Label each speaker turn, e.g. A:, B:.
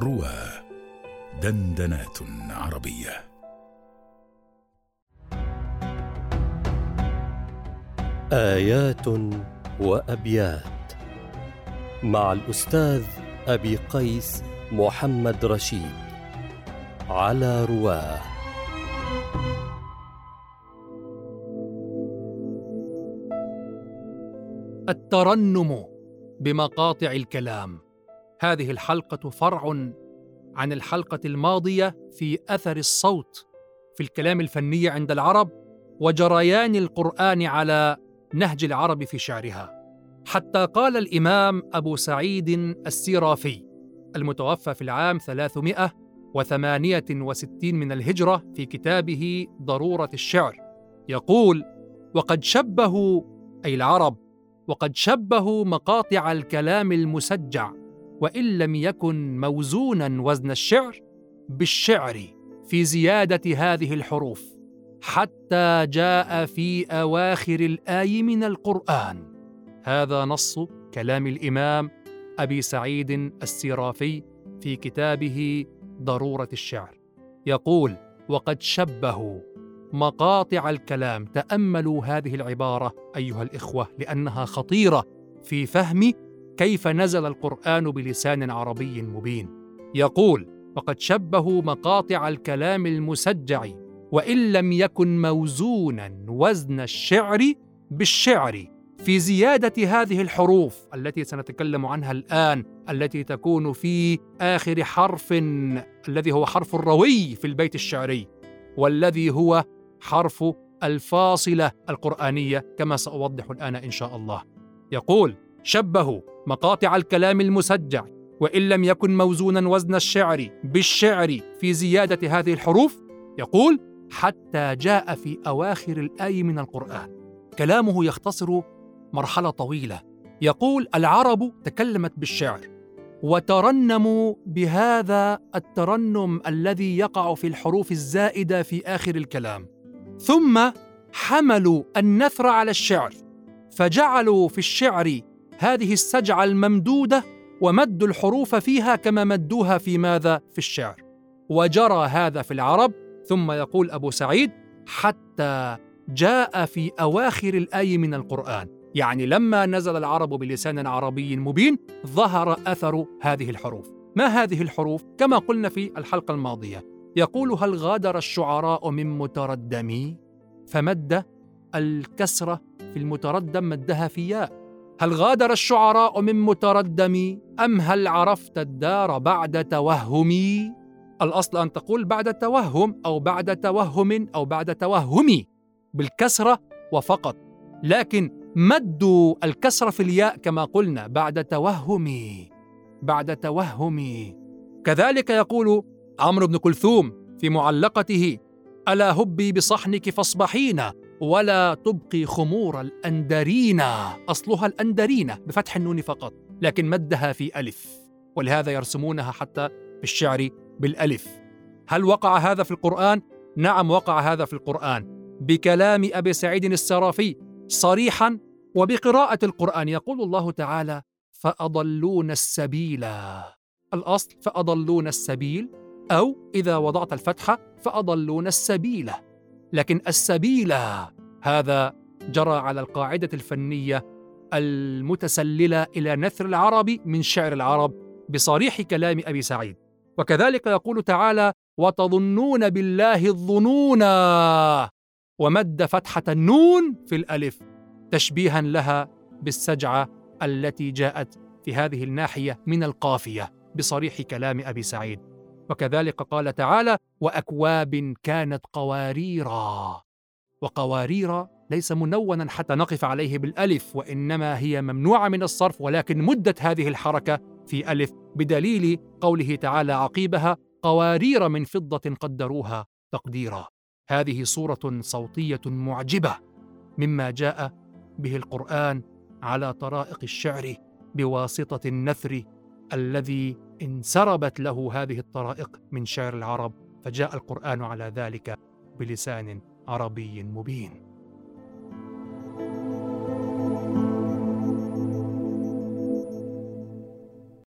A: روى دندنات عربية.
B: آيات وأبيات مع الأستاذ أبي قيس محمد رشيد على رواه.
C: الترنم بمقاطع الكلام. هذه الحلقة فرع عن الحلقة الماضية في أثر الصوت في الكلام الفني عند العرب وجريان القرآن على نهج العرب في شعرها. حتى قال الإمام أبو سعيد السيرافي المتوفى في العام 368 من الهجرة في كتابه ضرورة الشعر. يقول وقد شبهوا أي العرب وقد شبهوا مقاطع الكلام المسجع وإن لم يكن موزونا وزن الشعر بالشعر في زيادة هذه الحروف حتى جاء في أواخر الآي من القرآن. هذا نص كلام الإمام أبي سعيد السرافي في كتابه ضرورة الشعر. يقول وقد شبهوا مقاطع الكلام تأملوا هذه العبارة أيها الإخوة لأنها خطيرة في فهم كيف نزل القرآن بلسان عربي مبين. يقول وقد شبهوا مقاطع الكلام المسجع وإن لم يكن موزونا وزن الشعر بالشعر. في زيادة هذه الحروف التي سنتكلم عنها الآن التي تكون في آخر حرف الذي هو حرف الروي في البيت الشعري والذي هو حرف الفاصلة القرآنية كما سأوضح الآن إن شاء الله. يقول شبهوا مقاطع الكلام المسجع وإن لم يكن موزونا وزن الشعر بالشعر في زيادة هذه الحروف يقول حتى جاء في أواخر الآي من القرآن. كلامه يختصر مرحلة طويلة. يقول العرب تكلمت بالشعر وترنموا بهذا الترنم الذي يقع في الحروف الزائدة في آخر الكلام. ثم حملوا النثر على الشعر فجعلوا في الشعر هذه السجعة الممدودة ومدوا الحروف فيها كما مدوها في ماذا؟ في الشعر. وجرى هذا في العرب ثم يقول أبو سعيد حتى جاء في أواخر الآي من القرآن. يعني لما نزل العرب بلسان عربي مبين ظهر أثر هذه الحروف. ما هذه الحروف؟ كما قلنا في الحلقة الماضية. يقول هل غادر الشعراء من متردمي؟ فمد الكسرة في المتردم مدها في ياء. هل غادر الشعراء من متردمي أم هل عرفت الدار بعد توهمي الأصل أن تقول بعد توهم أو بعد توهم أو بعد توهمي بالكسرة وفقط لكن مدوا الكسرة في الياء كما قلنا بعد توهمي بعد توهمي كذلك يقول عمرو بن كلثوم في معلقته ألا هبي بصحنك فاصبحين ولا تبقي خمور الاندرين أصلها الاندرين بفتح النون فقط لكن مدها في ألف. ولهذا يرسمونها حتى في الشعر بالألف. هل وقع هذا في القرآن؟ نعم وقع هذا في القرآن. بكلام أبي سعيد السرافي صريحا وبقراءة القرآن يقول الله تعالى فأضلون السبيل. الأصل فأضلون السبيل أو إذا وضعت الفتحة فأضلون السبيل. لكن السبيل هذا جرى على القاعدة الفنية المتسللة إلى نثر العرب من شعر العرب بصريح كلام أبي سعيد. وكذلك يقول تعالى وتظنون بالله الظنونا ومد فتحة النون في الألف تشبيها لها بالسجعة التي جاءت في هذه الناحية من القافية بصريح كلام أبي سعيد. وكذلك قال تعالى وأكواب كانت قواريرا. وقوارير ليس منونا حتى نقف عليه بالألف وإنما هي ممنوعة من الصرف ولكن مدت هذه الحركة في ألف بدليل قوله تعالى عقيبها قوارير من فضة قدروها تقديرا. هذه صورة صوتية معجبة مما جاء به القرآن على طرائق الشعر بواسطة النثر الذي انسربت له هذه الطرائق من شعر العرب فجاء القرآن على ذلك بلسان عربي مبين.